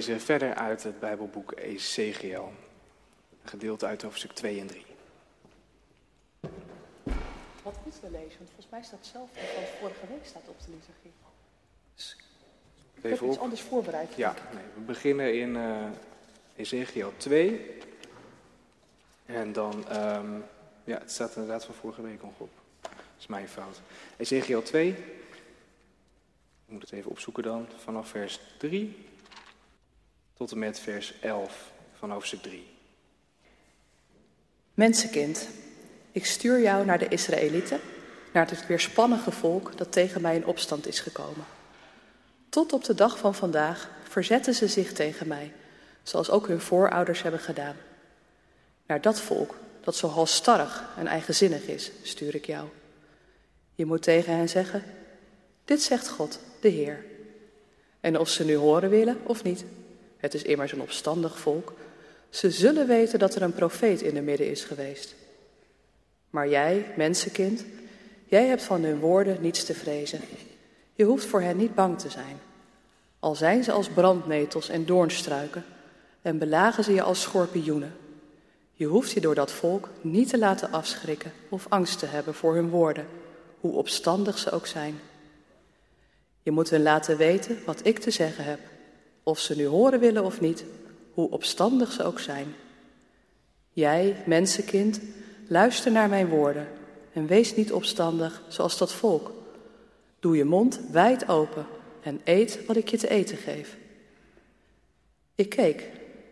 Lezen verder uit het Bijbelboek Ezekiel, gedeelte uit hoofdstuk 2 en 3. Wat moeten we lezen? Want volgens mij staat hetzelfde als vorige week staat op de liturgie. Ik heb iets anders voorbereid. Ja, nee, we beginnen in eh Ezekiel 2. En dan, ehm, ja, het staat inderdaad van vorige week nog op. Dat is mijn fout. Ezekiel 2. Ik moet het even opzoeken dan. Vanaf vers 3 tot en met vers 11 van hoofdstuk 3. Mensenkind, ik stuur jou naar de Israëlieten, naar het weerspannige volk dat tegen mij in opstand is gekomen. Tot op de dag van vandaag verzetten ze zich tegen mij, zoals ook hun voorouders hebben gedaan. Naar dat volk dat zo halstarrig en eigenzinnig is, stuur ik jou. Je moet tegen hen zeggen: Dit zegt God, de Heer. En of ze nu horen willen of niet, het is immers een opstandig volk, ze zullen weten dat er een profeet in de midden is geweest. Maar jij, mensenkind, jij hebt van hun woorden niets te vrezen. Je hoeft voor hen niet bang te zijn. Al zijn ze als brandnetels en doornstruiken en belagen ze je als schorpioenen. Je hoeft je door dat volk niet te laten afschrikken of angst te hebben voor hun woorden, hoe opstandig ze ook zijn. Je moet hun laten weten wat ik te zeggen heb, of ze nu horen willen of niet, hoe opstandig ze ook zijn. Jij, mensenkind, luister naar mijn woorden en wees niet opstandig zoals dat volk. Doe je mond wijd open en eet wat ik je te eten geef. Ik keek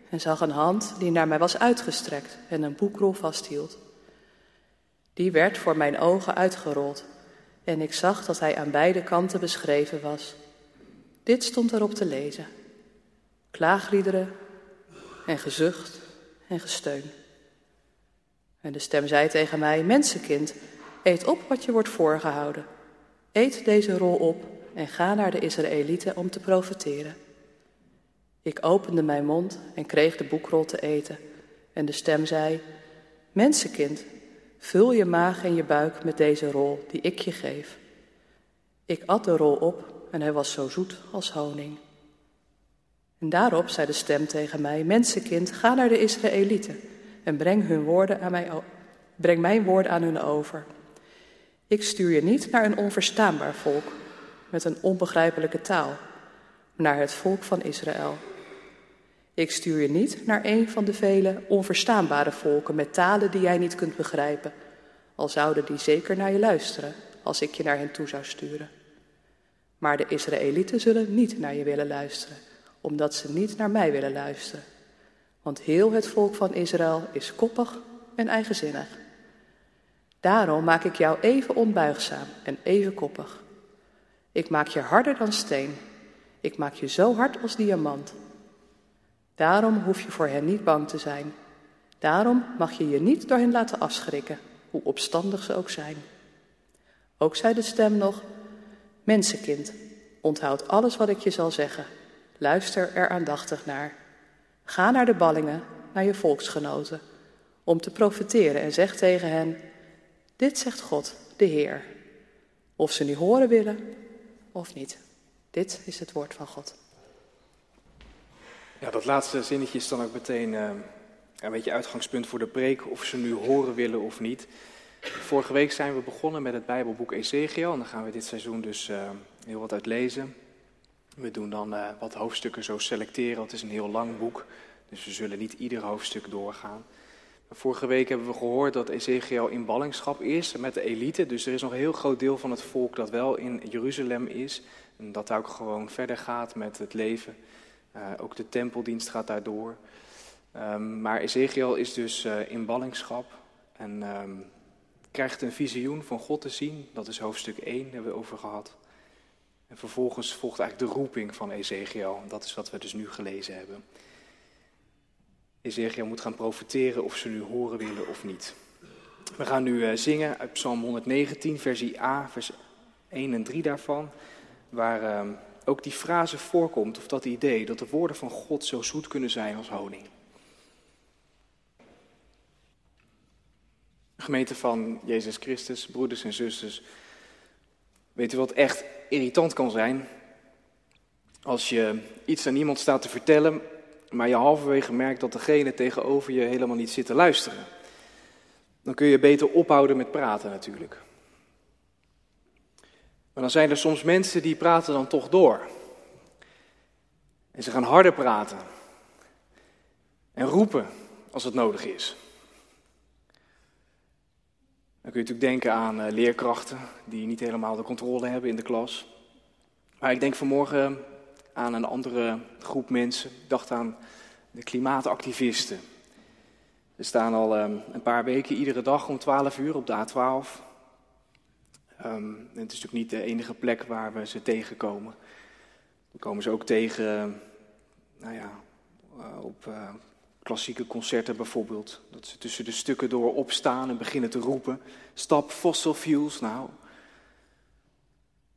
en zag een hand die naar mij was uitgestrekt en een boekrol vasthield. Die werd voor mijn ogen uitgerold en ik zag dat hij aan beide kanten beschreven was. Dit stond erop te lezen: klaagliederen en gezucht en gesteun. En de stem zei tegen mij: Mensenkind, eet op wat je wordt voorgehouden. Eet deze rol op en ga naar de Israëlieten om te profiteren. Ik opende mijn mond en kreeg de boekrol te eten. En de stem zei: Mensenkind, vul je maag en je buik met deze rol die ik je geef. Ik at de rol op en hij was zo zoet als honing. En daarop zei de stem tegen mij: Mensenkind, ga naar de Israëlieten en breng, hun woorden aan mij, breng mijn woorden aan hun over. Ik stuur je niet naar een onverstaanbaar volk met een onbegrijpelijke taal, maar naar het volk van Israël. Ik stuur je niet naar een van de vele onverstaanbare volken met talen die jij niet kunt begrijpen, al zouden die zeker naar je luisteren als ik je naar hen toe zou sturen. Maar de Israëlieten zullen niet naar je willen luisteren, omdat ze niet naar mij willen luisteren. Want heel het volk van Israël is koppig en eigenzinnig. Daarom maak ik jou even onbuigzaam en even koppig. Ik maak je harder dan steen. Ik maak je zo hard als diamant. Daarom hoef je voor hen niet bang te zijn. Daarom mag je je niet door hen laten afschrikken, hoe opstandig ze ook zijn. Ook zei de stem nog: Mensenkind, onthoud alles wat ik je zal zeggen. Luister er aandachtig naar. Ga naar de ballingen, naar je volksgenoten, om te profiteren en zeg tegen hen: Dit zegt God, de Heer. Of ze nu horen willen of niet. Dit is het woord van God. Ja, dat laatste zinnetje is dan ook meteen eh, een beetje uitgangspunt voor de preek, of ze nu horen willen of niet. Vorige week zijn we begonnen met het Bijbelboek Ezekiel en dan gaan we dit seizoen dus eh, heel wat uit lezen. We doen dan eh, wat hoofdstukken zo selecteren, het is een heel lang boek, dus we zullen niet ieder hoofdstuk doorgaan. Vorige week hebben we gehoord dat Ezekiel in ballingschap is met de elite, dus er is nog een heel groot deel van het volk dat wel in Jeruzalem is en dat ook gewoon verder gaat met het leven. Uh, ook de tempeldienst gaat daardoor. Um, maar Ezekiel is dus uh, in ballingschap en um, krijgt een visioen van God te zien. Dat is hoofdstuk 1, daar hebben we over gehad. En vervolgens volgt eigenlijk de roeping van Ezekiel. Dat is wat we dus nu gelezen hebben. Ezekiel moet gaan profiteren of ze nu horen willen of niet. We gaan nu uh, zingen uit Psalm 119, versie A, vers 1 en 3 daarvan. Waar um, ook die frase voorkomt, of dat idee, dat de woorden van God zo zoet kunnen zijn als honing. Gemeente van Jezus Christus, broeders en zusters, weet u wat echt irritant kan zijn? Als je iets aan iemand staat te vertellen, maar je halverwege merkt dat degene tegenover je helemaal niet zit te luisteren. Dan kun je beter ophouden met praten natuurlijk. Maar dan zijn er soms mensen die praten dan toch door. En ze gaan harder praten. En roepen als het nodig is. Dan kun je natuurlijk denken aan uh, leerkrachten die niet helemaal de controle hebben in de klas. Maar ik denk vanmorgen aan een andere groep mensen. Ik dacht aan de klimaatactivisten. Ze staan al um, een paar weken iedere dag om 12 uur op de A12. Um, het is natuurlijk niet de enige plek waar we ze tegenkomen. We komen ze ook tegen, nou ja, uh, op klassieke concerten bijvoorbeeld. Dat ze tussen de stukken door opstaan en beginnen te roepen: Stap fossil fuels nou.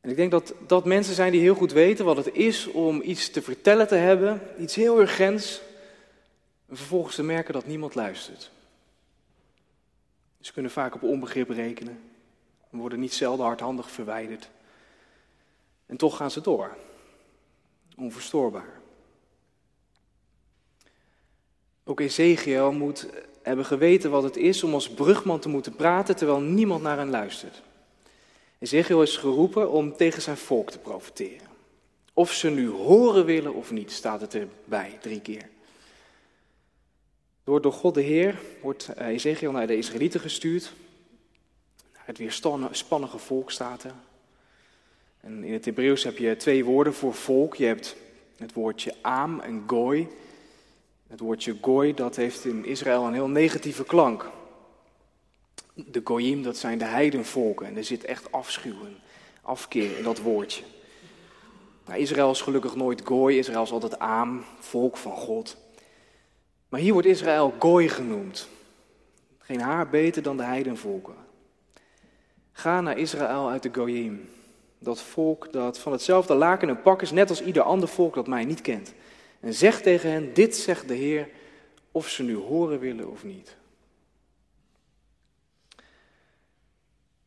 En ik denk dat dat mensen zijn die heel goed weten wat het is om iets te vertellen te hebben, iets heel urgents, en vervolgens te merken dat niemand luistert. Ze kunnen vaak op onbegrip rekenen en worden niet zelden hardhandig verwijderd. En toch gaan ze door. Onverstoorbaar. Ook Ezekiel moet hebben geweten wat het is om als brugman te moeten praten terwijl niemand naar hen luistert. Ezekiel is geroepen om tegen zijn volk te profiteren. Of ze nu horen willen of niet, staat het erbij drie keer. Door, door God de Heer wordt eh, Ezekiel naar de Israëlieten gestuurd. Het weerspannige volk staat. En in het Hebreeuws heb je twee woorden voor volk. Je hebt het woordje aam en gooi. Het woordje gooi, dat heeft in Israël een heel negatieve klank. De goyim, dat zijn de heidenvolken. En er zit echt afschuw en afkeer in dat woordje. Nou, Israël is gelukkig nooit gooi. Israël is altijd aam, volk van God. Maar hier wordt Israël gooi genoemd. Geen haar beter dan de heidenvolken. Ga naar Israël uit de goyim. Dat volk dat van hetzelfde laken een pak is, net als ieder ander volk dat mij niet kent. En zeg tegen hen, dit zegt de Heer, of ze nu horen willen of niet.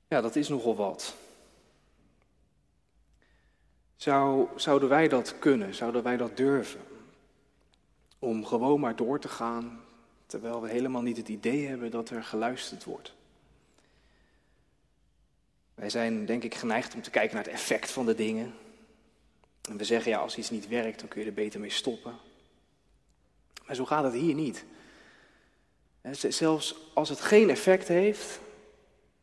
Ja, dat is nogal wat. Zou, zouden wij dat kunnen? Zouden wij dat durven? Om gewoon maar door te gaan, terwijl we helemaal niet het idee hebben dat er geluisterd wordt. Wij zijn denk ik geneigd om te kijken naar het effect van de dingen. En we zeggen ja, als iets niet werkt, dan kun je er beter mee stoppen. Maar zo gaat het hier niet. Zelfs als het geen effect heeft,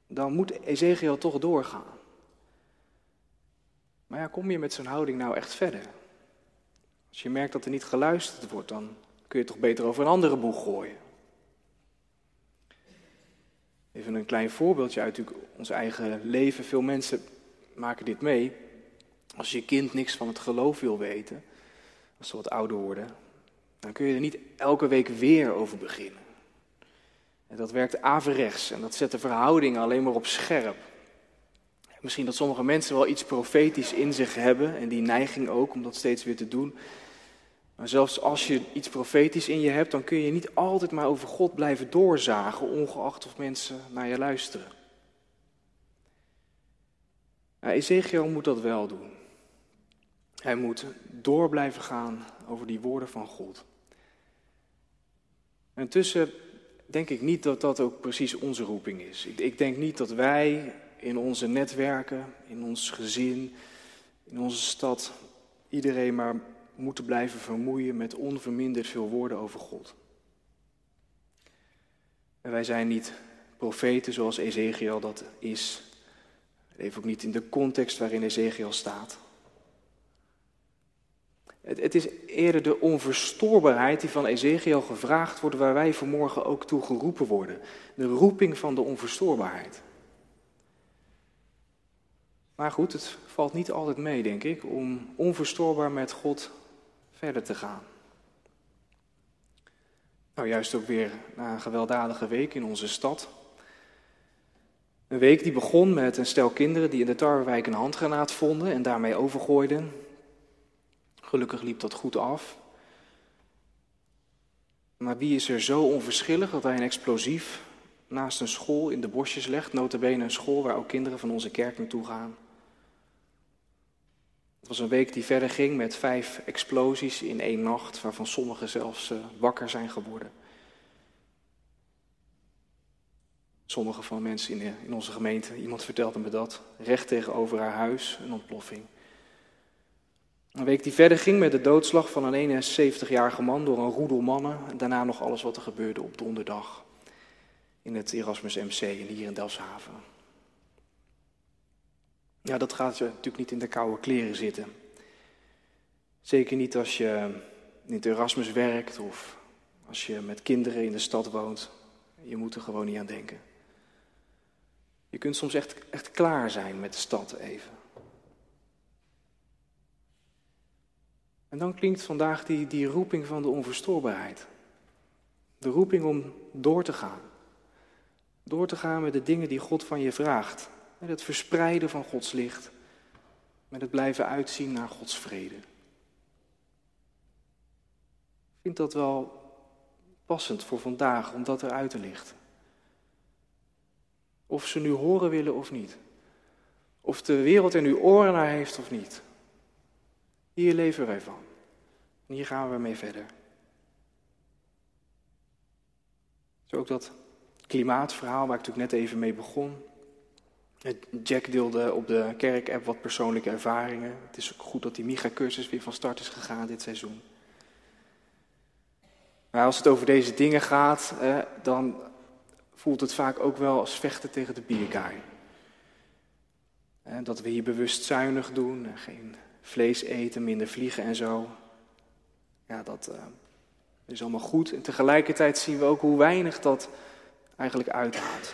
dan moet Ezekiel toch doorgaan. Maar ja, kom je met zo'n houding nou echt verder? Als je merkt dat er niet geluisterd wordt, dan kun je toch beter over een andere boeg gooien. Even een klein voorbeeldje uit ons eigen leven. Veel mensen maken dit mee. Als je kind niks van het geloof wil weten, als ze wat ouder worden, dan kun je er niet elke week weer over beginnen. En dat werkt averechts en dat zet de verhouding alleen maar op scherp. Misschien dat sommige mensen wel iets profetisch in zich hebben en die neiging ook om dat steeds weer te doen. Maar zelfs als je iets profetisch in je hebt, dan kun je niet altijd maar over God blijven doorzagen, ongeacht of mensen naar je luisteren. Nou, Ezekiel moet dat wel doen. Hij moet door blijven gaan over die woorden van God. En tussen denk ik niet dat dat ook precies onze roeping is. Ik, denk niet dat wij in onze netwerken, in ons gezin, in onze stad, iedereen maar moeten blijven vermoeien met onverminderd veel woorden over God. En wij zijn niet profeten zoals Ezekiel dat is. Even ook niet in de context waarin Ezekiel staat. Het, is eerder de onverstoorbaarheid die van Ezekiel gevraagd wordt, waar wij vanmorgen ook toe geroepen worden. De roeping van de onverstoorbaarheid. Maar goed, het valt niet altijd mee, denk ik, om onverstoorbaar met God verder te gaan. Nou, juist ook weer na een gewelddadige week in onze stad. Een week die begon met een stel kinderen die in de Tarwewijk een handgranaat vonden en daarmee overgooiden. Gelukkig liep dat goed af. Maar wie is er zo onverschillig dat hij een explosief naast een school in de bosjes legt, notabene een school waar ook kinderen van onze kerk naartoe gaan? Het was een week die verder ging met vijf explosies in één nacht, waarvan sommigen zelfs uh, wakker zijn geworden. Sommige van mensen in onze gemeente, iemand vertelde me dat, recht tegenover haar huis, een ontploffing. Een week die verder ging met de doodslag van een 71-jarige man door een roedel mannen. En daarna nog alles wat er gebeurde op donderdag in het Erasmus MC hier in Delfshaven. Ja, dat gaat je natuurlijk niet in de koude kleren zitten. Zeker niet als je in het Erasmus werkt of als je met kinderen in de stad woont. Je moet er gewoon niet aan denken. Je kunt soms echt, echt klaar zijn met de stad even. En dan klinkt vandaag die, die roeping van de onverstoorbaarheid. De roeping om door te gaan. Door te gaan met de dingen die God van je vraagt. Met het verspreiden van Gods licht. Met het blijven uitzien naar Gods vrede. Ik vind dat wel passend voor vandaag om dat eruit te lichten. Of ze nu horen willen of niet. Of de wereld er nu oren naar heeft of niet. Hier leven wij van. En hier gaan we mee verder. Zo ook dat klimaatverhaal waar ik natuurlijk net even mee begon. Jack deelde op de kerk-app wat persoonlijke ervaringen. Het is ook goed dat die MIGA-cursus weer van start is gegaan dit seizoen. Maar als het over deze dingen gaat, dan voelt het vaak ook wel als vechten tegen de bierkaai. Dat we hier bewust zuinig doen, geen vlees eten, minder vliegen en zo. Ja, dat uh, is allemaal goed. En tegelijkertijd zien we ook hoe weinig dat eigenlijk uithaalt.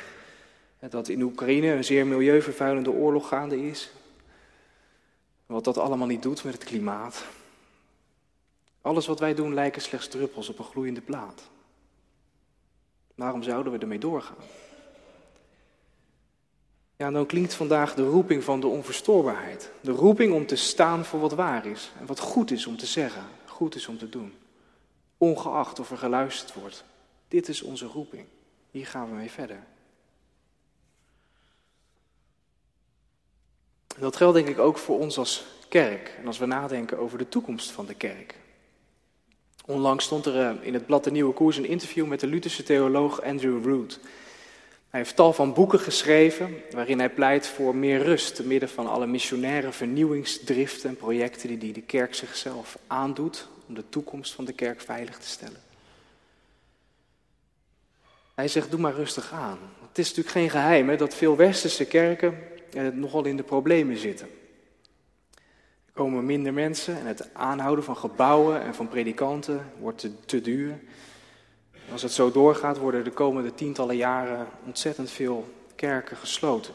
Dat in Oekraïne een zeer milieuvervuilende oorlog gaande is. Wat dat allemaal niet doet met het klimaat. Alles wat wij doen lijken slechts druppels op een gloeiende plaat. Waarom zouden we ermee doorgaan? Ja, dan klinkt vandaag de roeping van de onverstoorbaarheid. De roeping om te staan voor wat waar is en wat goed is om te zeggen, goed is om te doen. Ongeacht of er geluisterd wordt. Dit is onze roeping. Hier gaan we mee verder. Dat geldt denk ik ook voor ons als kerk en als we nadenken over de toekomst van de kerk. Onlangs stond er eh, in het blad De Nieuwe Koers een interview met de Lutherse theoloog Andrew Root. Hij heeft tal van boeken geschreven waarin hij pleit voor meer rust te midden van alle missionaire vernieuwingsdriften en projecten die de kerk zichzelf aandoet om de toekomst van de kerk veilig te stellen. Hij zegt, doe maar rustig aan. Het is natuurlijk geen geheim hè, dat veel westerse kerken eh, nogal in de problemen zitten. Er komen minder mensen en het aanhouden van gebouwen en van predikanten wordt te, te duur. Als het zo doorgaat, worden de komende tientallen jaren ontzettend veel kerken gesloten.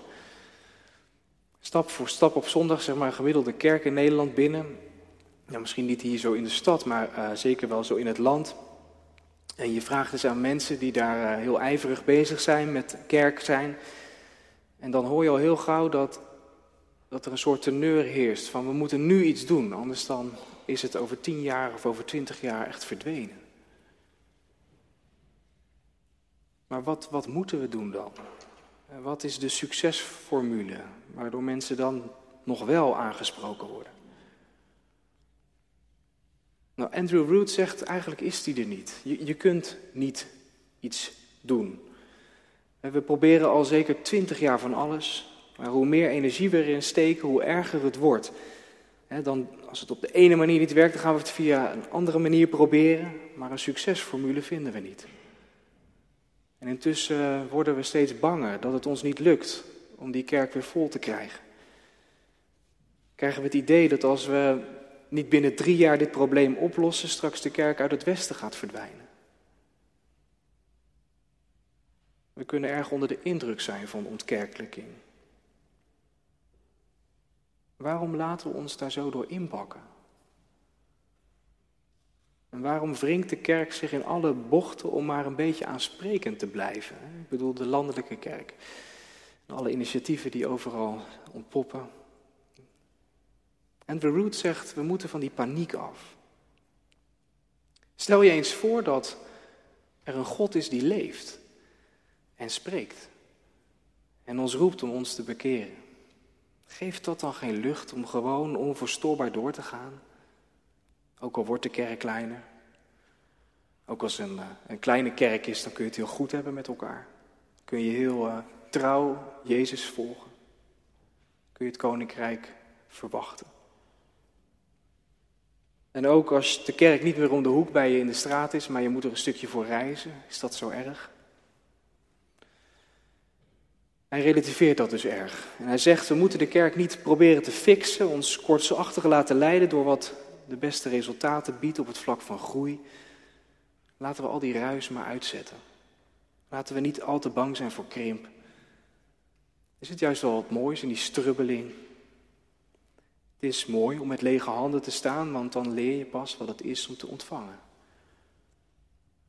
Stap voor stap op zondag, zeg maar, gemiddelde kerk in Nederland binnen. Ja, misschien niet hier zo in de stad, maar uh, zeker wel zo in het land. En je vraagt dus aan mensen die daar uh, heel ijverig bezig zijn met kerk zijn. En dan hoor je al heel gauw dat, dat er een soort teneur heerst van we moeten nu iets doen, anders dan is het over tien jaar of over twintig jaar echt verdwenen. Maar wat, wat moeten we doen dan? Wat is de succesformule waardoor mensen dan nog wel aangesproken worden? Nou, Andrew Root zegt eigenlijk is die er niet. Je, je kunt niet iets doen. We proberen al zeker twintig jaar van alles, maar hoe meer energie we erin steken, hoe erger het wordt. dan, als het op de ene manier niet werkt, dan gaan we het via een andere manier proberen, maar een succesformule vinden we niet. En intussen worden we steeds banger dat het ons niet lukt om die kerk weer vol te krijgen. Krijgen we het idee dat als we niet binnen drie jaar dit probleem oplossen, straks de kerk uit het Westen gaat verdwijnen. We kunnen erg onder de indruk zijn van ontkerkelijking. Waarom laten we ons daar zo door inpakken? En waarom wringt de kerk zich in alle bochten om maar een beetje aansprekend te blijven? Ik bedoel de landelijke kerk. Alle initiatieven die overal ontpoppen. En de Root zegt, we moeten van die paniek af. Stel je eens voor dat er een God is die leeft en spreekt. En ons roept om ons te bekeren. Geeft dat dan geen lucht om gewoon onverstoorbaar door te gaan? Ook al wordt de kerk kleiner. Ook als een, uh, een kleine kerk is, dan kun je het heel goed hebben met elkaar. Kun je heel uh, trouw Jezus volgen. Kun je het koninkrijk verwachten. En ook als de kerk niet meer om de hoek bij je in de straat is, maar je moet er een stukje voor reizen, is dat zo erg? Hij relativeert dat dus erg. En hij zegt, we moeten de kerk niet proberen te fixen, ons kortsachtig laten leiden door wat de beste resultaten biedt op het vlak van groei. Laten we al die ruis maar uitzetten. Laten we niet al te bang zijn voor krimp. Er zit juist wel wat moois in die strubbeling. Het is mooi om met lege handen te staan, want dan leer je pas wat het is om te ontvangen.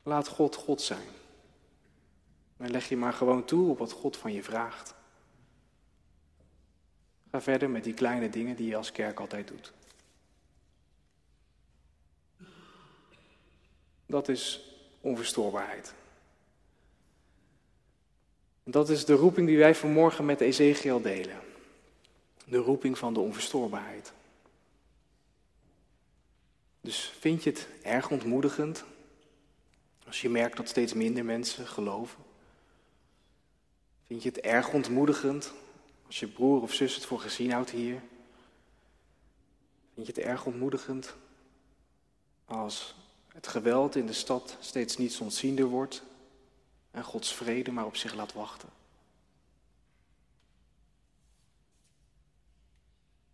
Laat God God zijn. En leg je maar gewoon toe op wat God van je vraagt. Ga verder met die kleine dingen die je als kerk altijd doet. Dat is onverstoorbaarheid. Dat is de roeping die wij vanmorgen met Ezekiel delen. De roeping van de onverstoorbaarheid. Dus vind je het erg ontmoedigend als je merkt dat steeds minder mensen geloven? Vind je het erg ontmoedigend als je broer of zus het voor gezien houdt hier? Vind je het erg ontmoedigend als het geweld in de stad steeds niet ontziender wordt en Gods vrede maar op zich laat wachten?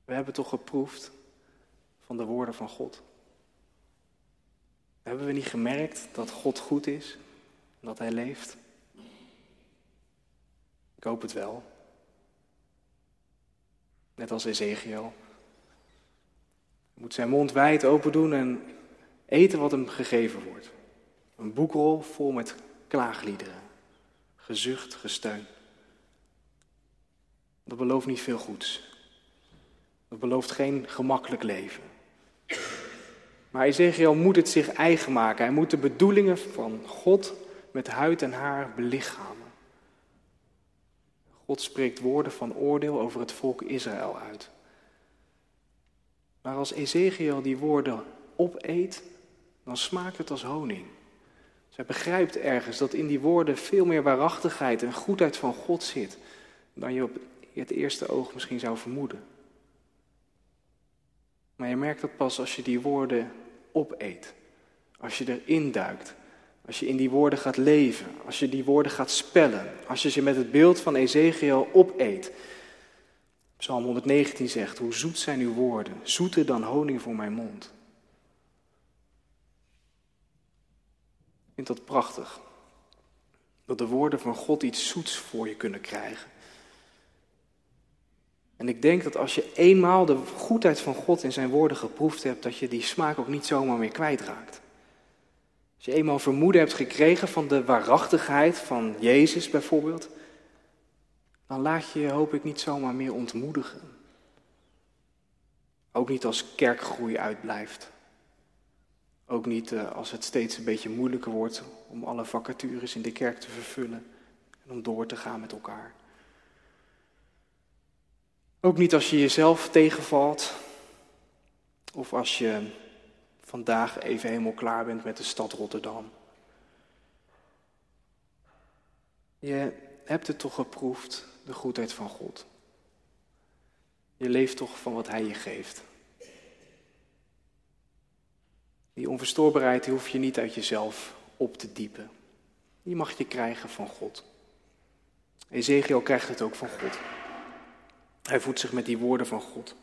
We hebben toch geproefd van de woorden van God. Hebben we niet gemerkt dat God goed is en dat Hij leeft? Ik hoop het wel. Net als Ezekiel. Moet zijn mond wijd open doen en eten wat hem gegeven wordt. Een boekrol vol met klaagliederen. Gezucht, gesteun. Dat belooft niet veel goeds. Dat belooft geen gemakkelijk leven. Maar Ezekiel moet het zich eigen maken. Hij moet de bedoelingen van God met huid en haar belichamen. God spreekt woorden van oordeel over het volk Israël uit. Maar als Ezekiel die woorden opeet, dan smaakt het als honing. Zij begrijpt ergens dat in die woorden veel meer waarachtigheid en goedheid van God zit dan je op het eerste oog misschien zou vermoeden. Maar je merkt dat pas als je die woorden opeet, als je erin duikt, als je in die woorden gaat leven, als je die woorden gaat spellen, als je ze met het beeld van Ezekiel opeet. Psalm 119 zegt, hoe zoet zijn uw woorden, zoeter dan honing voor mijn mond. Ik vind dat prachtig, dat de woorden van God iets zoets voor je kunnen krijgen. En ik denk dat als je eenmaal de goedheid van God in zijn woorden geproefd hebt, dat je die smaak ook niet zomaar meer kwijtraakt. Als je eenmaal vermoeden hebt gekregen van de waarachtigheid van Jezus bijvoorbeeld, dan laat je je hoop ik niet zomaar meer ontmoedigen. Ook niet als kerkgroei uitblijft. Ook niet eh, als het steeds een beetje moeilijker wordt om alle vacatures in de kerk te vervullen en om door te gaan met elkaar. Ook niet als je jezelf tegenvalt of als je vandaag even helemaal klaar bent met de stad Rotterdam. Je hebt het toch geproefd, de goedheid van God. Je leeft toch van wat Hij je geeft. Die onverstoorbaarheid hoef je niet uit jezelf op te diepen. Die mag je krijgen van God. Ezekiel krijgt het ook van God. Hij voedt zich met die woorden van God.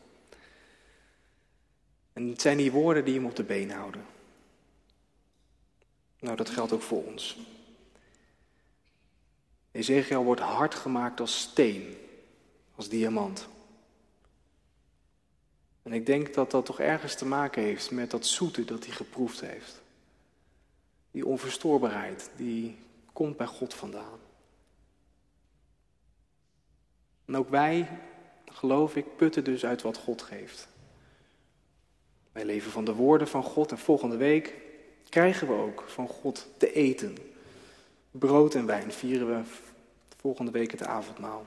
En het zijn die woorden die hem op de been houden. Nou, dat geldt ook voor ons. Ezekiel wordt hard gemaakt als steen, als diamant. En ik denk dat dat toch ergens te maken heeft met dat zoete dat hij geproefd heeft. Die onverstoorbaarheid, die komt bij God vandaan. En ook wij, geloof ik, putten dus uit wat God geeft. Wij leven van de woorden van God en volgende week krijgen we ook van God te eten. Brood en wijn vieren we volgende week het avondmaal.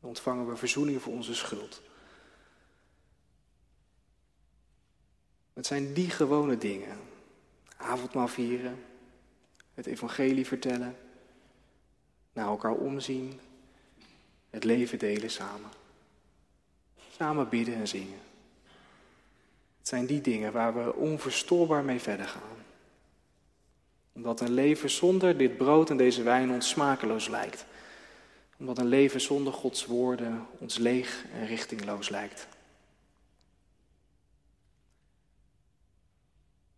Dan ontvangen we verzoening voor onze schuld. Het zijn die gewone dingen. Avondmaal vieren, het evangelie vertellen, naar elkaar omzien, het leven delen samen. Samen bidden en zingen. Het zijn die dingen waar we onverstoorbaar mee verder gaan. Omdat een leven zonder dit brood en deze wijn ons smakeloos lijkt. Omdat een leven zonder Gods woorden ons leeg en richtingloos lijkt.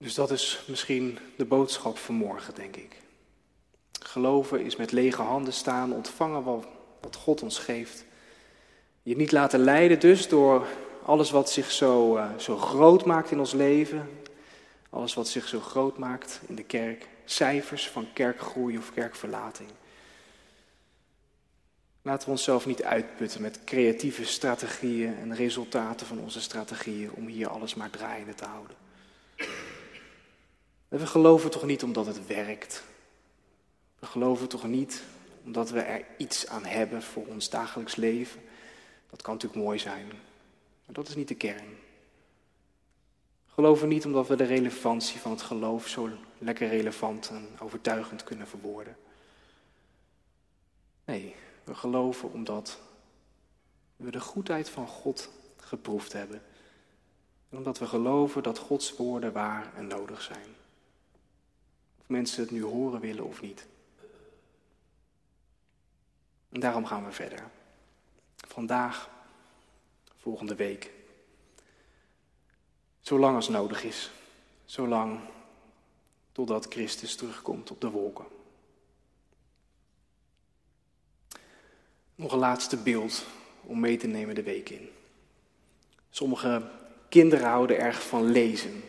Dus dat is misschien de boodschap van morgen, denk ik. Geloven is met lege handen staan, ontvangen wat God ons geeft. Je niet laten leiden dus door alles wat zich zo, uh, zo groot maakt in ons leven. Alles wat zich zo groot maakt in de kerk. Cijfers van kerkgroei of kerkverlating. Laten we onszelf niet uitputten met creatieve strategieën en resultaten van onze strategieën om hier alles maar draaiende te houden. We geloven toch niet omdat het werkt. We geloven toch niet omdat we er iets aan hebben voor ons dagelijks leven. Dat kan natuurlijk mooi zijn, maar dat is niet de kern. We geloven niet omdat we de relevantie van het geloof zo lekker relevant en overtuigend kunnen verwoorden. Nee, we geloven omdat we de goedheid van God geproefd hebben. En omdat we geloven dat Gods woorden waar en nodig zijn mensen het nu horen willen of niet. En daarom gaan we verder. Vandaag, volgende week. Zolang als nodig is. Zolang totdat Christus terugkomt op de wolken. Nog een laatste beeld om mee te nemen de week in. Sommige kinderen houden erg van lezen.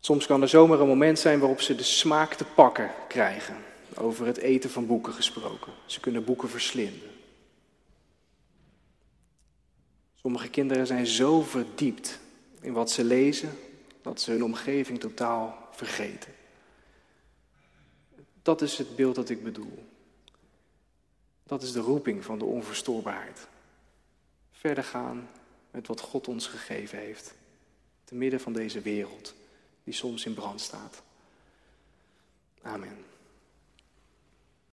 Soms kan er zomaar een moment zijn waarop ze de smaak te pakken krijgen. Over het eten van boeken gesproken. Ze kunnen boeken verslinden. Sommige kinderen zijn zo verdiept in wat ze lezen dat ze hun omgeving totaal vergeten. Dat is het beeld dat ik bedoel. Dat is de roeping van de onverstoorbaarheid. Verder gaan met wat God ons gegeven heeft, te midden van deze wereld die soms in brand staat. Amen.